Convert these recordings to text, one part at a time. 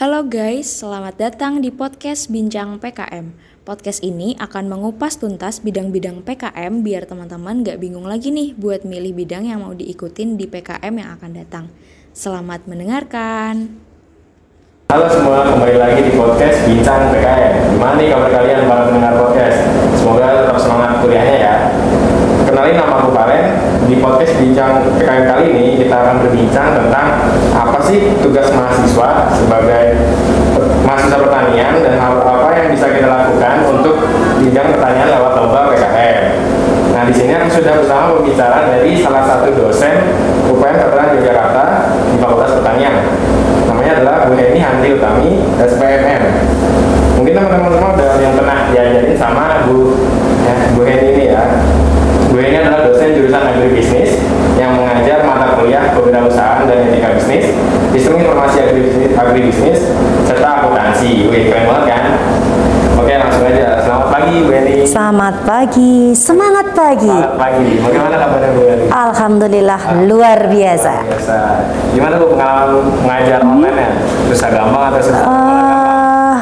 Halo guys, selamat datang di podcast Bincang PKM. Podcast ini akan mengupas tuntas bidang-bidang PKM biar teman-teman gak bingung lagi nih buat milih bidang yang mau diikutin di PKM yang akan datang. Selamat mendengarkan. Halo semua, kembali lagi di podcast Bincang PKM. Gimana nih kabar kalian para pendengar podcast? Semoga tetap semangat kuliahnya ya. Kenalin nama aku Valen. Di podcast Bincang PKM kali ini kita akan berbincang tentang apa sih tugas mahasiswa sebagai mahasiswa pertanian dan hal apa yang bisa kita lakukan untuk bincang pertanian lewat lomba PKM. Nah di sini aku sudah bersama pembicara dari salah satu dosen UPN Veteran Yogyakarta di Fakultas Pertanian. Namanya adalah Bu Heni Handri Utami, SPMM. Mungkin teman-teman semua udah yang pernah diajarin sama Bu ya, Bu Heni ini ya. Bu Heni adalah dosen jurusan agribisnis yang mengajar mata kuliah kewirausahaan dan etika bisnis, sistem informasi agribisnis, agribisnis serta akuntansi. Wih, keren banget kan? Oke, langsung aja. Selamat pagi Bu Heni. Selamat pagi, semangat pagi. Selamat pagi. Bagaimana kabarnya Bu Heni? Alhamdulillah luar biasa. Biasa. Gimana Bu pengalaman mengajar online ya? Susah gampang atau susah? Eh,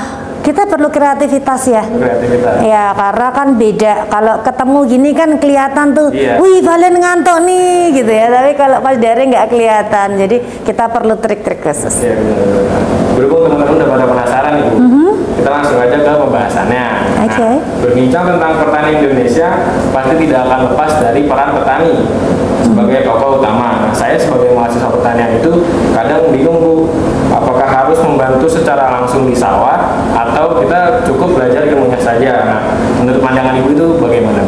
kita perlu kreativitas ya. Kreativitas. Ya karena kan beda kalau ketemu gini kan kelihatan tuh, Iya. wih Valen ngantuk nih gitu ya. Tapi kalau pas daring nggak kelihatan, jadi kita perlu trik-trik khusus. Iya benar. Berhubung teman-teman udah pada penasaran nih Bu, kita langsung aja ke pembahasannya. Mm-hmm. Oke. Nah, berbincang tentang pertanian Indonesia pasti tidak akan lepas dari peran petani sebagai tokoh utama. Nah, saya sebagai mahasiswa pertanian itu kadang bingung Bu, apakah harus membantu secara langsung di sawah atau kita cukup belajar ilmunya saja. Nah, menurut pandangan Ibu itu bagaimana?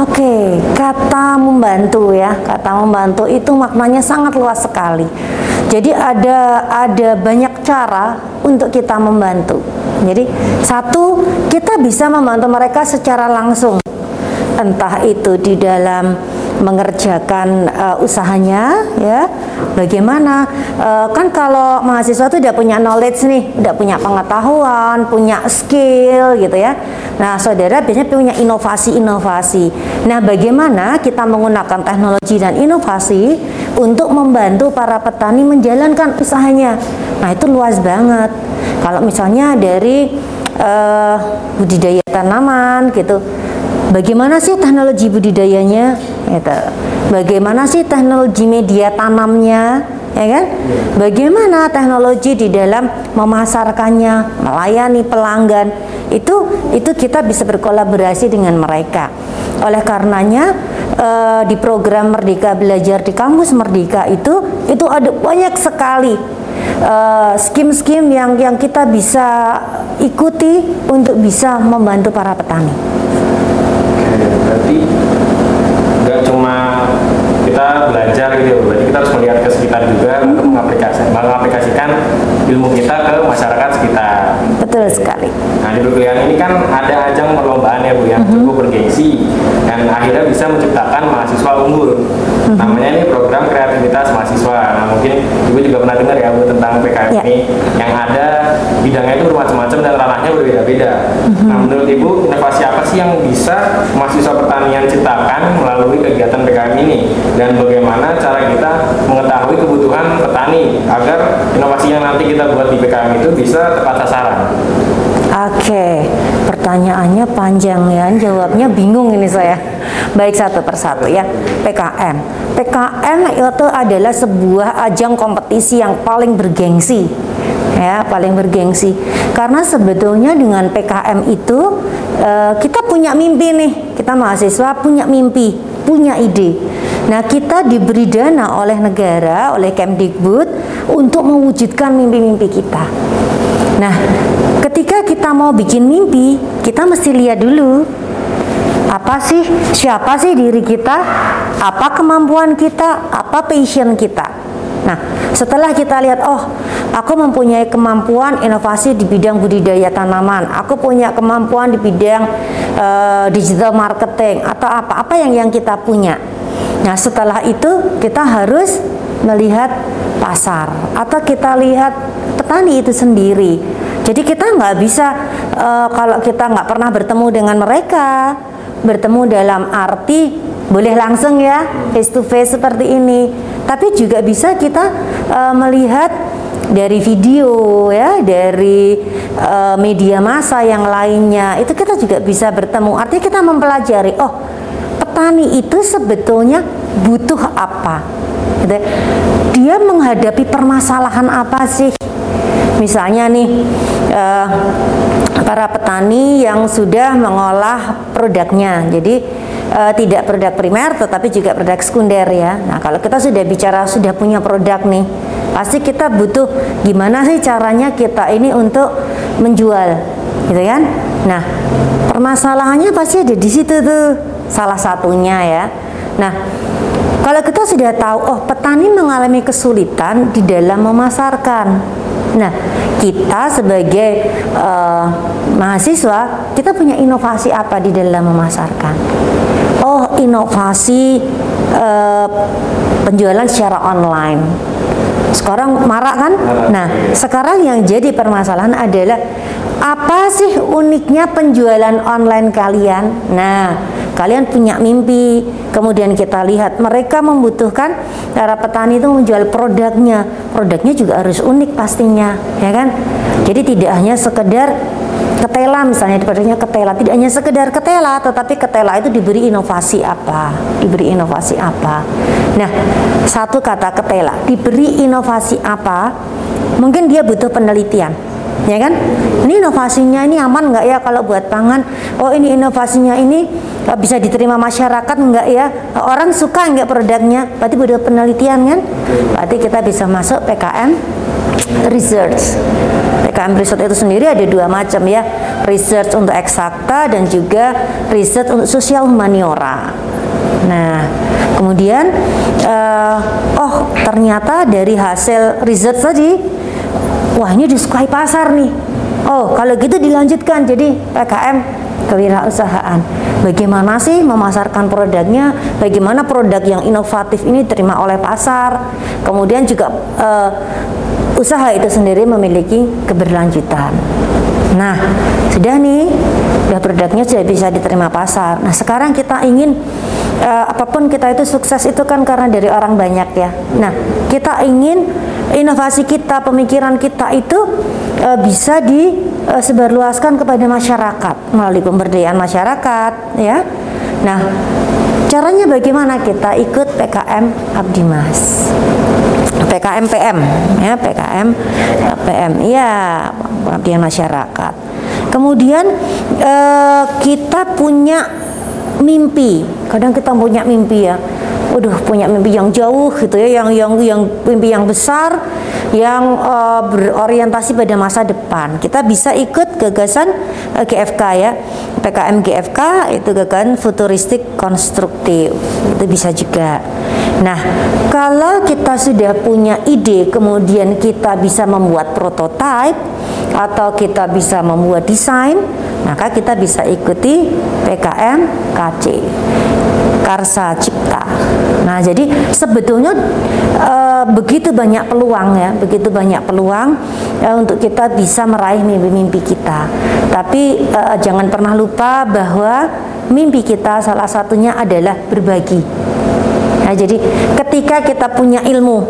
Oke, kata membantu ya, kata membantu itu maknanya sangat luas sekali. Jadi ada ada banyak cara untuk kita membantu. Jadi satu, kita bisa membantu mereka secara langsung. Entah itu di dalam mengerjakan uh, usahanya ya. Bagaimana Uh, kan kalau mahasiswa itu udah punya knowledge nih, udah punya pengetahuan, punya skill gitu ya. Nah, saudara biasanya punya inovasi-inovasi. Nah, bagaimana kita menggunakan teknologi dan inovasi untuk membantu para petani menjalankan usahanya? Nah, itu luas banget. Kalau misalnya dari eh, budidaya tanaman gitu, bagaimana sih teknologi budidayanya? Gitu. Bagaimana sih teknologi media tanamnya? Ya kan? Bagaimana teknologi di dalam memasarkannya, melayani pelanggan? Itu itu kita bisa berkolaborasi dengan mereka. Oleh karenanya eh, di program Merdeka Belajar di Kampus Merdeka itu itu ada banyak sekali eh, skim-skim yang yang kita bisa ikuti untuk bisa membantu para petani. Berarti nggak cuma kita belajar gitu ya, berarti kita harus melihat ke sekitar juga untuk mengaplikasikan, mengaplikasikan ilmu kita ke masyarakat sekitar. Betul sekali. Nah di perkuliahan ini kan ada ajang perlombaan ya Bu yang cukup bergengsi dan akhirnya bisa menciptakan mahasiswa unggul. Namanya ini program kreativitas mahasiswa. Nah mungkin Ibu juga pernah dengar ya Bu tentang PKM Ya. ini yang ada bidangnya itu bermacam-macam dan ranahnya berbeda-beda. Nah menurut Ibu inovasi apa sih yang bisa mahasiswa pertanian ciptakan melalui kegiatan PKM ini dan bagaimana cara kita mengetahui kebutuhan petani agar inovasi yang nanti kita buat di PKM itu bisa tepat sasaran. Oke, pertanyaannya panjang ya, jawabnya bingung ini saya. Baik satu persatu ya, PKM. PKM itu adalah sebuah ajang kompetisi yang paling bergengsi, ya paling bergengsi. Karena sebetulnya dengan PKM itu eh, kita punya mimpi nih, kita mahasiswa punya mimpi, punya ide. Nah kita diberi dana oleh negara, oleh Kemdikbud untuk mewujudkan mimpi-mimpi kita. Nah, ketika kita mau bikin mimpi, kita mesti lihat dulu apa sih, siapa sih diri kita, apa kemampuan kita, apa passion kita. Nah, setelah kita lihat, oh, aku mempunyai kemampuan inovasi di bidang budidaya tanaman, aku punya kemampuan di bidang eh, digital marketing atau apa-apa yang yang kita punya. Nah, setelah itu kita harus melihat pasar atau kita lihat petani itu sendiri. Jadi kita nggak bisa eh, kalau kita nggak pernah bertemu dengan mereka, bertemu dalam arti boleh langsung ya face to face seperti ini. Tapi juga bisa kita eh, melihat dari video ya, dari uh, media massa yang lainnya, itu kita juga bisa bertemu. Artinya kita mempelajari, oh petani itu sebetulnya butuh apa? Gitu. Dia menghadapi permasalahan apa sih? Misalnya nih, uh, para petani yang sudah mengolah produknya, jadi uh, tidak produk primer tetapi juga produk sekunder ya. Nah, kalau kita sudah bicara sudah punya produk nih, pasti kita butuh gimana sih caranya kita ini untuk menjual, gitu kan? Nah, permasalahannya pasti ada di situ tuh salah satunya ya. Nah, kalau kita sudah tahu, oh petani mengalami kesulitan di dalam memasarkan. Nah, kita sebagai uh, mahasiswa, kita punya inovasi apa di dalam memasarkan? Oh, inovasi uh, penjualan secara online. Sekarang marak kan? Nah, sekarang yang jadi permasalahan adalah apa sih uniknya penjualan online kalian? Nah, kalian punya mimpi, kemudian kita lihat mereka membutuhkan para petani itu menjual produknya, produknya juga harus unik pastinya, ya kan? Jadi tidak hanya sekedar ketela misalnya produknya ketela, tidak hanya sekedar ketela, tetapi ketela itu diberi inovasi apa? Diberi inovasi apa? Nah, satu kata ketela, diberi inovasi apa? Mungkin dia butuh penelitian ya kan? Ini inovasinya ini aman nggak ya kalau buat pangan? Oh ini inovasinya ini uh, bisa diterima masyarakat nggak ya? Orang suka nggak produknya? Berarti butuh penelitian kan? Berarti kita bisa masuk PKM research. PKM research itu sendiri ada dua macam ya. Research untuk eksakta dan juga research untuk sosial humaniora. Nah, kemudian uh, oh ternyata dari hasil research tadi wah ini disukai pasar nih. Oh kalau gitu dilanjutkan jadi PKM kewirausahaan. Bagaimana sih memasarkan produknya? Bagaimana produk yang inovatif ini diterima oleh pasar? Kemudian juga uh, usaha itu sendiri memiliki keberlanjutan. Nah sudah nih sudah produknya sudah bisa diterima pasar. Nah sekarang kita ingin uh, apa pun kita itu sukses itu kan karena dari orang banyak ya nah kita ingin inovasi kita, pemikiran kita itu e, bisa disebarluaskan kepada masyarakat melalui pemberdayaan masyarakat, ya. Nah, caranya bagaimana kita ikut PKM Abdimas? PKM PM, ya PKM PM, ya pengabdian masyarakat. Kemudian e, kita punya mimpi. Kadang kita punya mimpi ya waduh punya mimpi yang jauh gitu ya, yang yang yang mimpi yang besar, yang uh, berorientasi pada masa depan. Kita bisa ikut gagasan uh, eh, GFK ya, PKM GFK itu gagasan futuristik konstruktif itu bisa juga. Nah, kalau kita sudah punya ide, kemudian kita bisa membuat prototipe atau kita bisa membuat desain, maka kita bisa ikuti PKM KC. Karsa Cipta. Nah, jadi sebetulnya e, begitu banyak peluang ya, begitu banyak peluang ya, untuk kita bisa meraih mimpi-mimpi kita. Tapi e, jangan pernah lupa bahwa mimpi kita salah satunya adalah berbagi. Nah, jadi ketika kita punya ilmu,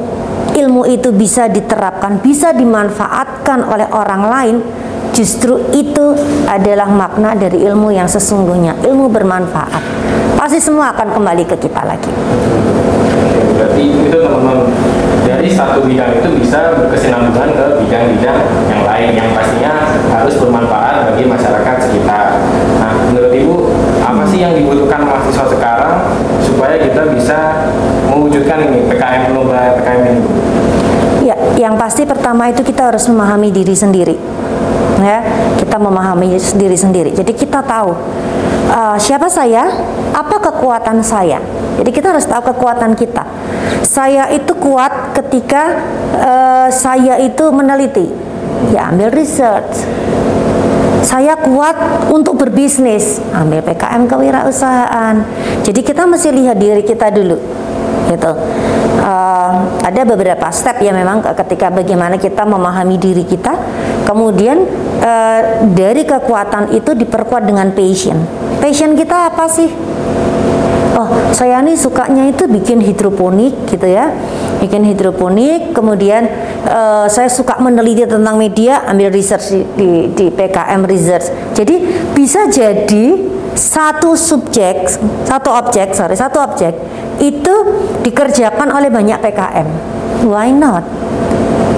ilmu itu bisa diterapkan, bisa dimanfaatkan oleh orang lain, justru itu adalah makna dari ilmu yang sesungguhnya, ilmu bermanfaat pasti semua akan kembali ke kita lagi. Berarti itu teman-teman dari satu bidang itu bisa berkesinambungan ke bidang-bidang yang lain yang pastinya harus bermanfaat bagi masyarakat sekitar. Nah, menurut Ibu apa sih yang dibutuhkan mahasiswa sekarang supaya kita bisa mewujudkan ini PKM lomba PKM ini? Ya, yang pasti pertama itu kita harus memahami diri sendiri. Ya, kita memahami diri sendiri. Jadi kita tahu uh, siapa saya, apa kekuatan saya. Jadi kita harus tahu kekuatan kita. Saya itu kuat ketika uh, saya itu meneliti, ya ambil research. Saya kuat untuk berbisnis, ambil PKM kewirausahaan. Jadi kita mesti lihat diri kita dulu, gitu. Uh, ada beberapa step ya memang ketika bagaimana kita memahami diri kita, kemudian uh, dari kekuatan itu diperkuat dengan passion. Passion kita apa sih? Oh saya nih sukanya itu bikin hidroponik gitu ya. Bikin hidroponik kemudian eh, saya suka meneliti tentang media ambil research di, di, di PKM research. Jadi bisa jadi satu subjek satu objek sorry satu objek itu dikerjakan oleh banyak PKM why not?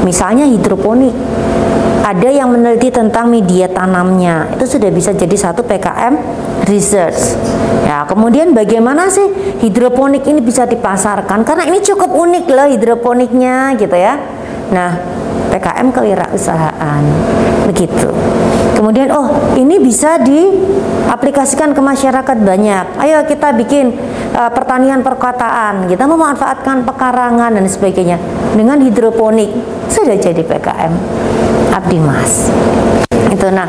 Misalnya hidroponik. Ada yang meneliti tentang media tanamnya. Itu sudah bisa jadi satu PKM research. Ya kemudian bagaimana sih hidroponik ini bisa dipasarkan? Karena ini cukup unik loh hidroponiknya gitu ya. Nah PKM kewirausahaan begitu. Kemudian oh ini bisa diaplikasikan ke masyarakat banyak. Ayo kita bikin uh, pertanian perkotaan. Kita memanfaatkan pekarangan dan sebagainya. Dengan hidroponik. Sudah jadi PKM abdi mas. Itu nah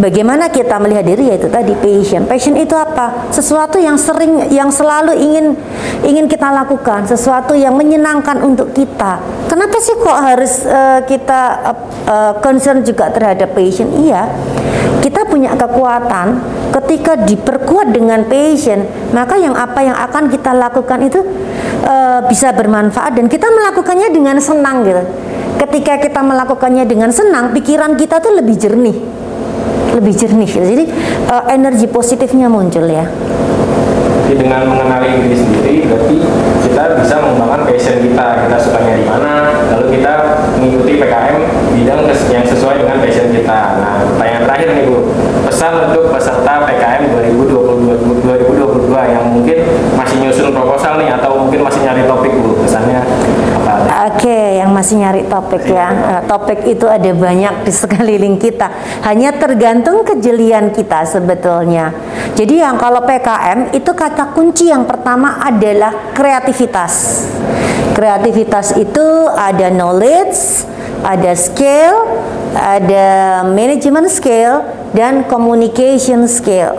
bagaimana kita melihat diri? Yaitu tadi passion. Passion itu apa? Sesuatu yang sering yang selalu ingin ingin kita lakukan. Sesuatu yang menyenangkan untuk kita kenapa sih kok harus uh, kita uh, concern juga terhadap passion iya kita punya kekuatan ketika diperkuat dengan passion maka yang apa yang akan kita lakukan itu uh, bisa bermanfaat dan kita melakukannya dengan senang gitu ketika kita melakukannya dengan senang, pikiran kita tuh lebih jernih, lebih jernih. Jadi uh, energi positifnya muncul ya. Jadi dengan mengenali diri sendiri, berarti kita bisa mengembangkan passion kita, kita sukanya di mana, lalu kita mengikuti PKM bidang yang sesuai dengan passion kita. Nah, pertanyaan terakhir nih Bu, pesan untuk peserta PKM 2022, 2022 yang mungkin masih nyusun proposal nih atau mungkin masih nyari topik Bu, pesannya Oke, okay, yang masih nyari topik ya. Uh, topik itu ada banyak di sekeliling kita. Hanya tergantung kejelian kita sebetulnya. Jadi yang kalau PKM itu kata kunci yang pertama adalah kreativitas. Kreativitas itu ada knowledge, ada skill, ada management skill dan communication skill.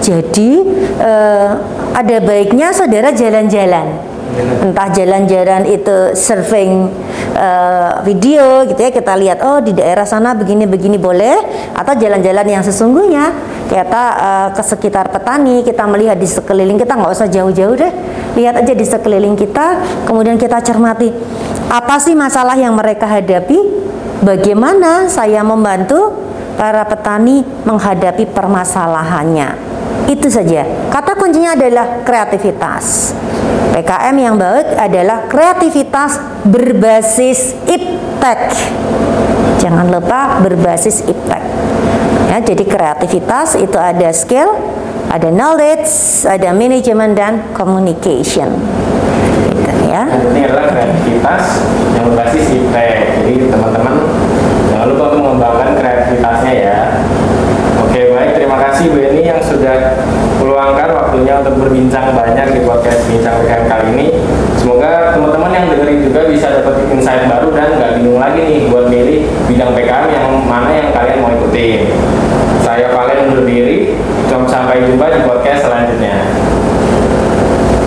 Jadi uh, ada baiknya saudara jalan-jalan. Entah jalan-jalan itu surfing uh, video gitu ya kita lihat oh di daerah sana begini begini boleh atau jalan-jalan yang sesungguhnya. Kita uh, ke sekitar petani kita melihat di sekeliling kita nggak usah jauh-jauh deh. Lihat aja di sekeliling kita kemudian kita cermati apa sih masalah yang mereka hadapi? Bagaimana saya membantu para petani menghadapi permasalahannya itu saja. Kata kuncinya adalah kreativitas. PKM yang baik adalah kreativitas berbasis iptek. Jangan lupa berbasis iptek. Ya, jadi kreativitas itu ada skill, ada knowledge, ada manajemen dan communication. Gitu, ya. Ini adalah kreativitas yang berbasis iptek.